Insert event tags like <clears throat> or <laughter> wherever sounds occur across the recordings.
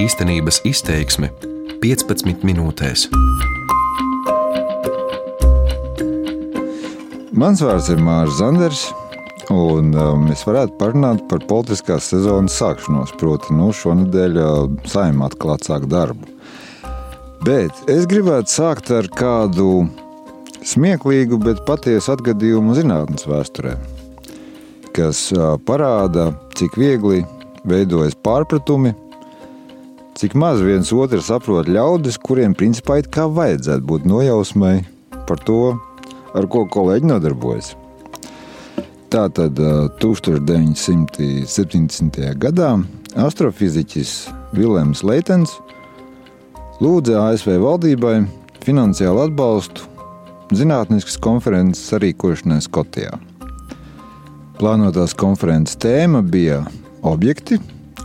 Īstenības izteiksme 15 minūtēs. Mans vārds ir Mārcis Zanders, un uh, mēs varētu parunāt par politiskās sezonas sākšanos. Proti, nu, šonadēļ uh, saimā atkal atsāk darbu. Bet es gribētu sākt ar kādu smieklīgu, bet patiesu atgadījumu zinātnes vēsturē, kas uh, parāda, cik viegli veidojas pārpratumi, cik maz viens otru saprot ļaudis, kuriem principā it kā vajadzētu būt nojausmai par to, ar ko kolēģi nodarbojas. Tātad 1970. gadā astrofiziķis Vilēms Leitens lūdza ASV valdībai finansiālu atbalstu zinātniskas konferences sarīkošanai Skotijā. Plānotās konferences tēma bija objekti,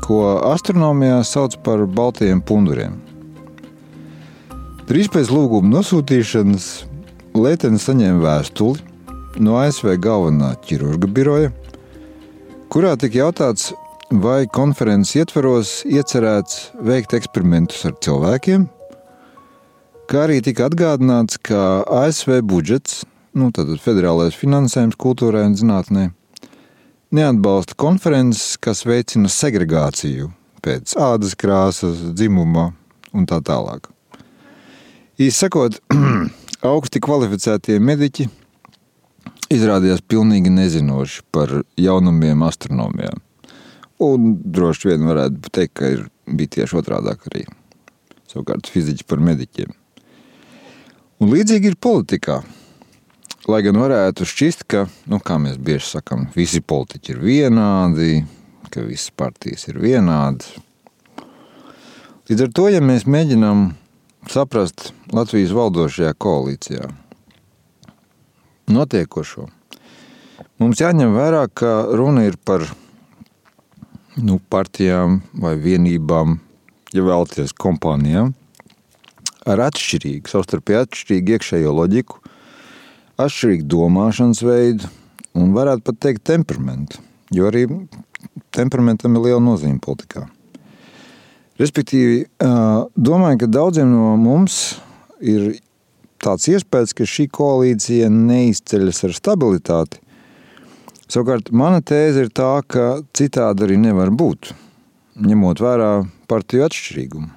ko astronomijā sauc par baltajiem punduriem. Drīz pēc lūguma nosūtīšanas Leitens saņēma vēstuli no ASV galvenā ķirurga biroja, kurā tika jautāts, vai konferences ietvaros iecerēts veikt eksperimentus ar cilvēkiem, kā arī tika atgādināts, ka ASV budžets, nu, tātad federālais finansējums kultūrai un zinātnē, neatbalsta konferences, kas veicina segregāciju pēc ādas krāsas, dzimuma un tā tālāk. Īsi sakot, <clears throat> augsti kvalificētie mediķi izrādījās pilnīgi nezinoši par jaunumiem astronomijā. Un droši vien varētu teikt, ka ir, bija tieši otrādāk arī. Savukārt fiziķi par mediķiem. Un līdzīgi ir politikā. Lai gan varētu šķist, ka, nu, kā mēs bieži sakām, visi politiķi ir vienādi, ka visas partijas ir vienādas. Līdz ar to, ja mēs mēģinām saprast Latvijas valdošajā koalīcijā notiekošo. Mums jāņem vērā, ka runa ir par nu, partijām vai vienībām, ja vēlaties, kompānijām ar atšķirīgu, savstarpēji atšķirīgu iekšējo loģiku, atšķirīgu domāšanas veidu un varētu pat teikt temperamentu, jo arī temperamentam ir liela nozīme politikā. Respektīvi, domāju, ka daudziem no mums ir tāds iespējas, ka šī koalīcija neizceļas ar stabilitāti. Savukārt, mana tēze ir tā, ka citādi arī nevar būt, ņemot vērā partiju atšķirīgumu.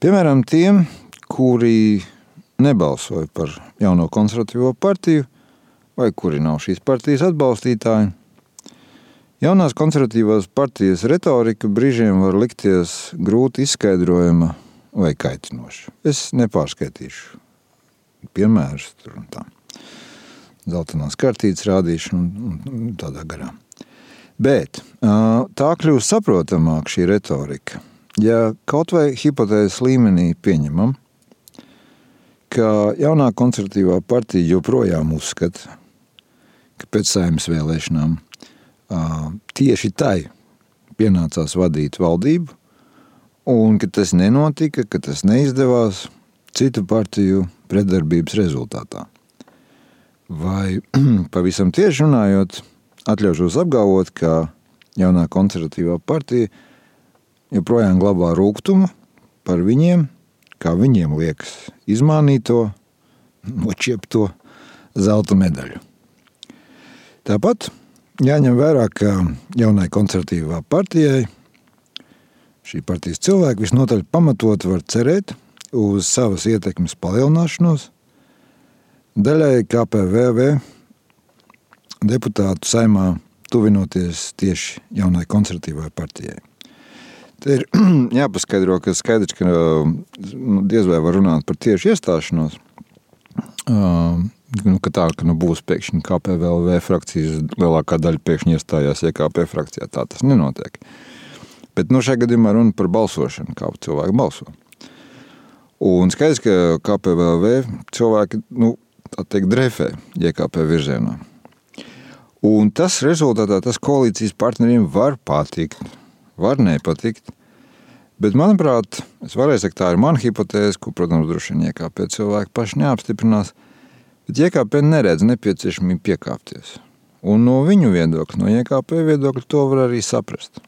Piemēram, tiem, kuri nebalsoja par jauno konservatīvo partiju, vai kuri nav šīs partijas atbalstītāji, Jaunās konservatīvās partijas retorika brīžiem var likties grūti izskaidrojama vai kaitinoša. Es nepārskaitīšu piemērus tur un tā. Zeltainās kartītes rādīšanu un, un tādā garā. Bet tā kļūst saprotamāk šī retorika. Ja kaut vai hipotēzes līmenī pieņemam, ka jaunā konservatīvā partija joprojām uzskata, ka pēc saimnes vēlēšanām tieši tai pienācās vadīt valdību, un ka tas nenotika, ka tas neizdevās citu partiju pretdarbības rezultātā. Vai <clears throat> pavisam tieši runājot, atļaušos apgalvot, ka jaunā konservatīvā partija joprojām glabā rūkumu par viņiem, kā viņiem liekas, izmānīto, nočiepto zelta medaļu. Tāpat jāņem vērā, ka jaunai konservatīvā partijai šī partijas cilvēki visnotaļ pamatot var cerēt uz savas ietekmes palielināšanos, daļai KPVV deputātu saimā tuvinoties tieši jaunai konservatīvai partijai. Te ir <clears throat> jāpaskaidro, ka skaidrs, ka nu, diez vai var runāt par tieši iestāšanos. Uh, nu, ka tā ka nu, būs pēkšņi KPVLV frakcijas, lielākā daļa pēkšņi iestājās IKP frakcijā. Tā tas nenotiek. Bet nu, šajā gadījumā runa par balsošanu, kā cilvēki balso. Un skaidrs, ka KPVLV cilvēki nu, teikt, drefē IKP virzienā. Un tas rezultātā tas koalīcijas partneriem var patikt, var nepatikt. Bet, manuprāt, es varēju teikt, tā ir mana hipotēze, ko, protams, droši vien IKP cilvēki paši neapstiprinās. Bet JKP neredz nepieciešamību piekāpties. Un no viņu viedokļa, no JKP viedokļa, to var arī saprast.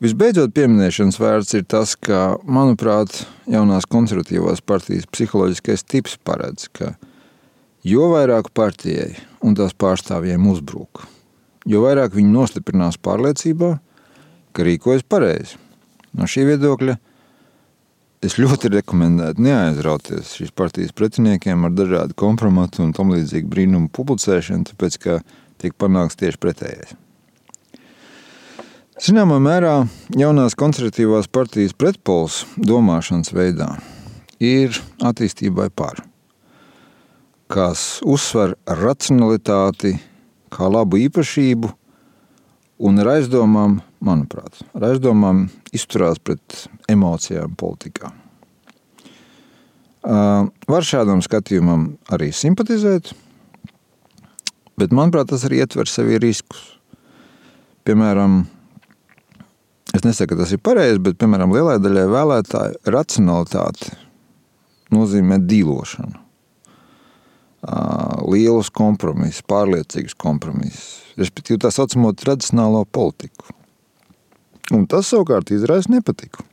Visbeidzot, pieminēšanas vērts ir tas, ka, manuprāt, jaunās konservatīvās partijas psiholoģiskais tips paredz, ka jo vairāk partijai un tās pārstāvjiem uzbruk, jo vairāk viņi nostiprinās pārliecībā, ka rīkojas pareizi. No šī viedokļa es ļoti rekomendētu neaizrauties šīs partijas pretiniekiem ar dažādu kompromatu un tam līdzīgu brīnumu publicēšanu, tāpēc ka tiek panāks tieši pretējais. Zināmā mērā jaunās konservatīvās partijas pretpols domāšanas veidā ir attīstībai par, kas uzsver racionalitāti kā labu īpašību un ar aizdomām, manuprāt, ar aizdomām izturās pret emocijām politikā. Var šādam skatījumam arī simpatizēt, bet manuprāt tas arī ietver sevi riskus. Piemēram, Es nesaku, ka tas ir pareizi, bet, piemēram, lielai daļai vēlētāju racionalitāte nozīmē dīlošanu. Lielus kompromisus, pārliecīgus kompromisus, respektīvi tā saucamo tradicionālo politiku. Un tas savukārt izraisa nepatiku.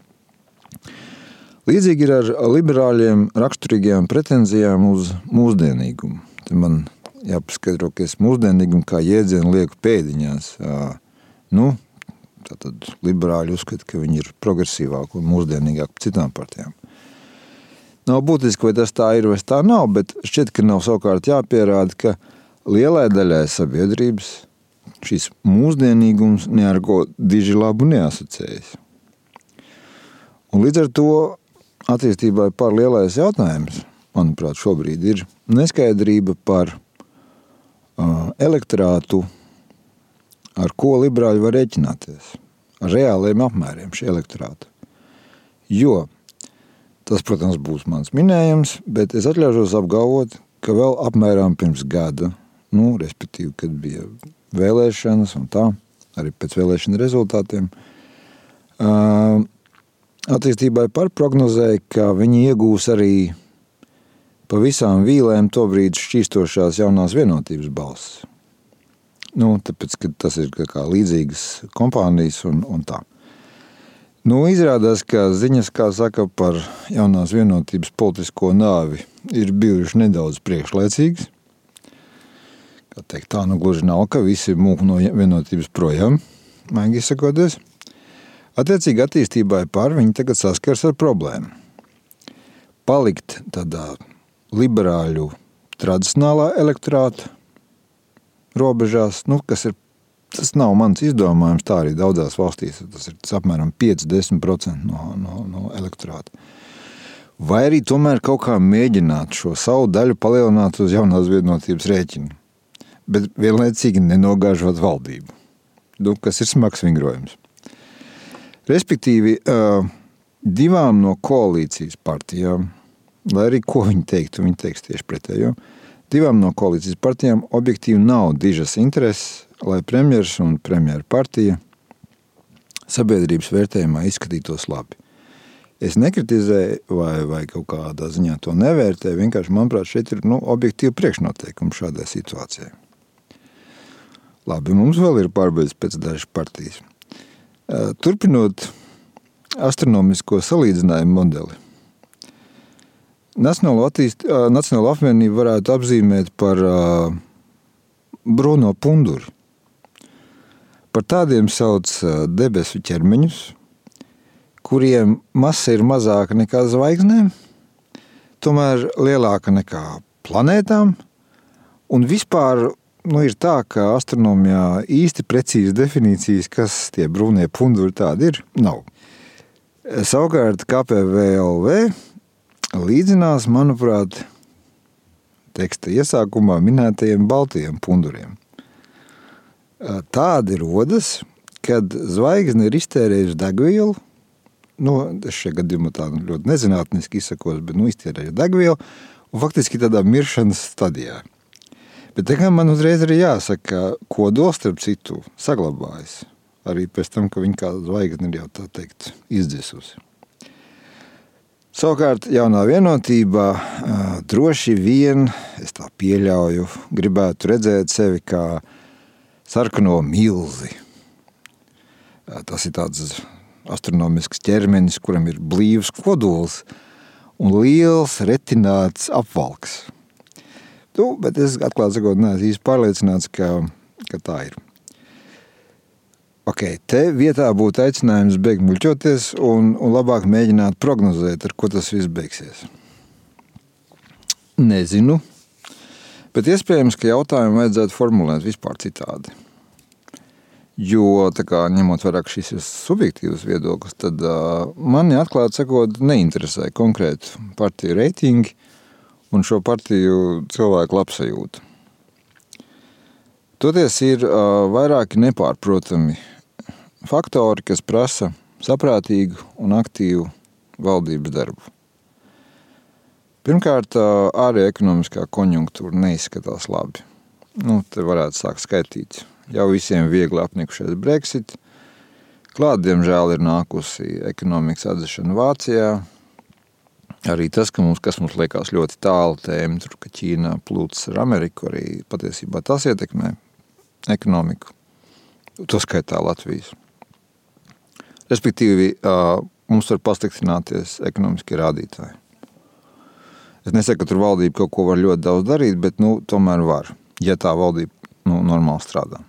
Līdzīgi ir ar liberāļiem raksturīgajām pretenzijām uz mūsdienīgumu. Te man jāpaskaidro, ka es mūsdienīgumu kā jēdzienu lieku pēdiņās. Nu, Tātad liberāļi uzskata, ka viņi ir progresīvāki un mūsdienīgāki par citām partijām. Nav būtiski, vai tas tā ir vai tā nav, bet šķiet, ka nav savukārt jāpierāda, ka lielai daļai sabiedrības šis mūsdienīgums ne ar ko diži labu neasociējas. Un līdz ar to attīstībai par lielais jautājums, manuprāt, šobrīd ir neskaidrība par uh, elektorātu ar ko liberāļi var rēķināties, ar reāliem apmēriem šī elektorāta. Jo tas, protams, būs mans minējums, bet es atļaušos apgalvot, ka vēl apmēram pirms gada, nu, respektīvi, kad bija vēlēšanas un tā, arī pēc vēlēšana rezultātiem, attīstībai par prognozēja, ka viņi iegūs arī pa visām vīlēm tobrīd šķīstošās jaunās vienotības balss. Nu, tāpēc, tas ir kā līdzīgas kompānijas un, un tā. Nu, izrādās, ka ziņas, kā saka, par jaunās vienotības politisko nāvi ir bijušas nedaudz priekšlaicīgas. Teikt, tā nu gluži nav, ka visi mūk no vienotības projām, maigi sakoties. Attiecīgi attīstībai par viņi tagad saskars ar problēmu. Palikt tādā liberāļu tradicionālā elektorāta robežās, nu, kas ir, tas nav mans izdomājums, tā arī daudzās valstīs, tas ir tas apmēram 5-10% no, no, no elektorāta. Vai arī tomēr kaut kā mēģināt šo savu daļu palielināt uz jaunās vienotības rēķinu, bet vienlaicīgi nenogāžot valdību, nu, kas ir smags vingrojums. Respektīvi, divām no koalīcijas partijām, lai arī ko viņi teiktu, viņi teiks tieši pretējo? Divām no koalīcijas partijām objektīvi nav dižas intereses, lai premjeras un premjera partija sabiedrības vērtējumā izskatītos labi. Es nekritizēju vai, vai kaut kādā ziņā to nevērtēju. Vienkārši, manuprāt, šeit ir nu, objektīva priekšnoteikuma šādai situācijai. Labi, mums vēl ir pārbeidzis pēc dažas partijas. Turpinot astronomisko salīdzinājumu modeli, Nacionālo, attīst, Nacionālo apvienību varētu apzīmēt par uh, Bruno Punduri. Par tādiem sauc debesu ķermeņus, kuriem masa ir mazāka nekā zvaigznēm, tomēr lielāka nekā planētām. Un vispār nu, ir tā, ka astronomijā īsti precīzi definīcijas, kas tie brūnie punduri tādi ir, nav. Savukārt KPVLV līdzinās, manuprāt, teksta iesākumā minētajiem baltajiem punduriem. Tādi rodas, kad zvaigzne ir iztērējusi degvielu, nu, es šajā gadījumā tā ļoti nezinātniski izsakos, bet nu, iztērēju degvielu, un faktiski tādā miršanas stadijā. Bet tā kā man uzreiz arī jāsaka, ka kodols, starp citu, saglabājas arī pēc tam, ka viņa kā zvaigzne ir jau tā teikt izdzisusi. Savukārt, jaunā vienotībā droši vien, es tā pieļauju, gribētu redzēt sevi kā sarkano milzi. Tas ir tāds astronomisks ķermenis, kuram ir blīvs kodols un liels retināts apvalks. Nu, bet es atklāti sakot, neesmu īsti pārliecināts, ka, ka tā ir. Ok, te vietā būtu aicinājums beigt muļķoties un, un labāk mēģināt prognozēt, ar ko tas viss beigsies. Nezinu, bet iespējams, ka jautājumu vajadzētu formulēt vispār citādi. Jo, kā, ņemot vērā, ka šis ir subjektīvs viedoklis, tad uh, mani atklāti sakot, neinteresē konkrēti partiju reitingi un šo partiju cilvēku labsajūta. Toties ir uh, vairāki nepārprotami faktori, kas prasa saprātīgu un aktīvu valdības darbu. Pirmkārt, ārējā ekonomiskā konjunktūra neizskatās labi. Nu, te varētu sākt skaitīt. Jau visiem viegli apnikušies Brexit. Klāt, diemžēl, ir nākusi ekonomikas atzīšana Vācijā. Arī tas, ka mums, kas mums liekas ļoti tālu tēma, tur, ka Ķīna plūcis ar Ameriku, arī patiesībā tas ietekmē ekonomiku. To skaitā Latvijas. Respektīvi, mums var pasliktināties ekonomiskie rādītāji. Es nesaku, ka tur valdība kaut ko var ļoti daudz darīt, bet nu, tomēr var, ja tā valdība nu, normāli strādā.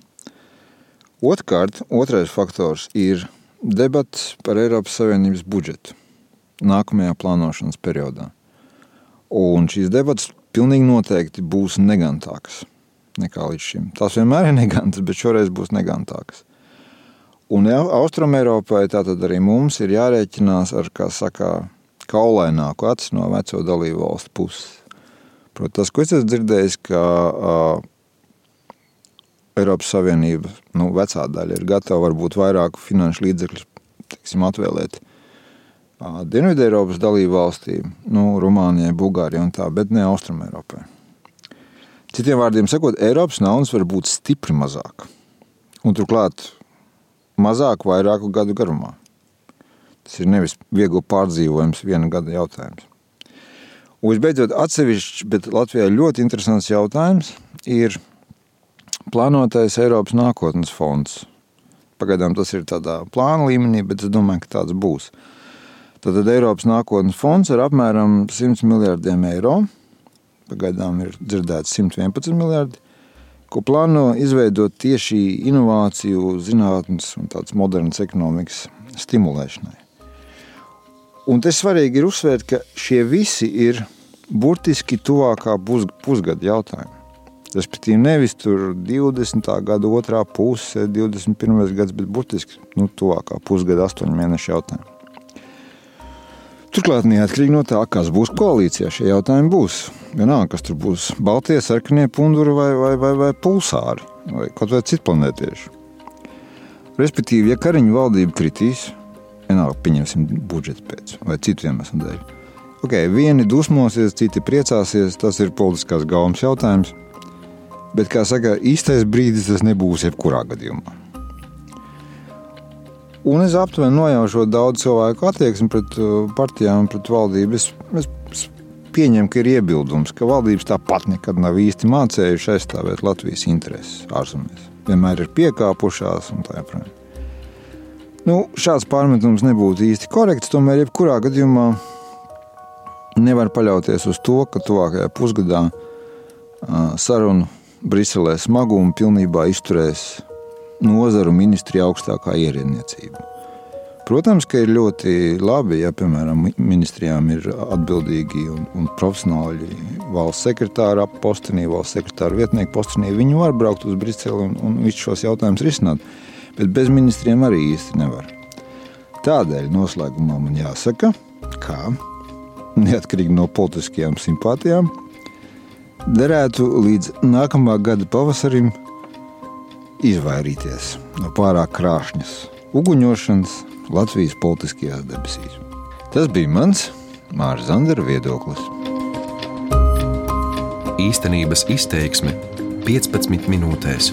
Otrkārt, otrais faktors ir debats par Eiropas Savienības budžetu nākamajā plānošanas periodā. Un šīs debatas pilnīgi noteikti būs negantākas nekā līdz šim. Tās vienmēr ir negantas, bet šoreiz būs negantākas. Un Austrumēropai tātad arī mums ir jārēķinās ar, kā saka, kaulaināku acu no veco dalību valstu puses. Protams, tas, ko es esmu dzirdējis, ka uh, Eiropas Savienība, nu, vecā daļa ir gatava varbūt vairāk finanšu līdzekļu teiksim, atvēlēt uh, Dienvidu Eiropas dalību valstīm, nu, Rumānijai, Bulgārijai un tā, bet ne Austrumēropai. Citiem vārdiem sakot, Eiropas naudas var būt stipri mazāk. Un turklāt mazāk vairāku gadu garumā. Tas ir nevis viegli pārdzīvojams viena gada jautājums. Un visbeidzot, atsevišķs, bet Latvijā ļoti interesants jautājums ir plānotais Eiropas nākotnes fonds. Pagaidām tas ir tādā plāna līmenī, bet es domāju, ka tāds būs. Tad Eiropas nākotnes fonds ar apmēram 100 miljardiem eiro. Pagaidām ir dzirdēts 111 miljardi ko plāno izveidot tieši inovāciju, zinātnes un tādas modernas ekonomikas stimulēšanai. Un tas svarīgi ir uzsvērt, ka šie visi ir burtiski tuvākā pus, pusgada jautājumi. Respektīvi, nevis tur 20. gada otrā puse, 21. gads, bet burtiski nu, tuvākā pusgada, astoņu mēnešu jautājumi. Turklāt, neatkarīgi no tā, kas būs koalīcijā, šie jautājumi būs. Vienalga, kas tur būs - baltie, sarkanie punduri vai, vai, vai, vai pulsāri, vai kaut vai citplanētieši. Respektīvi, ja Kariņu valdība kritīs, vienalga, pieņemsim budžetu pēc vai citu iemeslu dēļ. Okay, vieni dusmosies, citi priecāsies, tas ir politiskās gaumas jautājums. Bet, kā saka, īstais brīdis tas nebūs jebkurā gadījumā. Un es aptuveni nojaušu daudzu cilvēku attieksmi pret uh, partijām, pret valdību. Es, es pieņemu, ka ir iebildums, ka valdības tāpat nekad nav īsti mācējušas aizstāvēt Latvijas intereses ārzemēs. Vienmēr ir piekāpušās un tā joprojām. Nu, šāds pārmetums nebūtu īsti korekts, tomēr jebkurā gadījumā nevar paļauties uz to, ka tuvākajā pusgadā sarunu Briselē smagumu pilnībā izturēs nozaru ministrija augstākā ierēdniecība. Protams, ka ir ļoti labi, ja, piemēram, ministrijām ir atbildīgi un, un profesionāli valsts sekretāra postenī, valsts sekretāra vietnieku postenī. Viņi var braukt uz Briseli un, un visus šos jautājumus risināt, bet bez ministriem arī īsti nevar. Tādēļ noslēgumā man jāsaka, ka neatkarīgi no politiskajām simpātijām, derētu līdz nākamā gada pavasarim izvairīties no pārāk krāšņas uguņošanas Latvijas politiskajās debesīs. Tas bija mans Mārcis Zandera viedoklis. Īstenības izteiksme 15 minūtēs.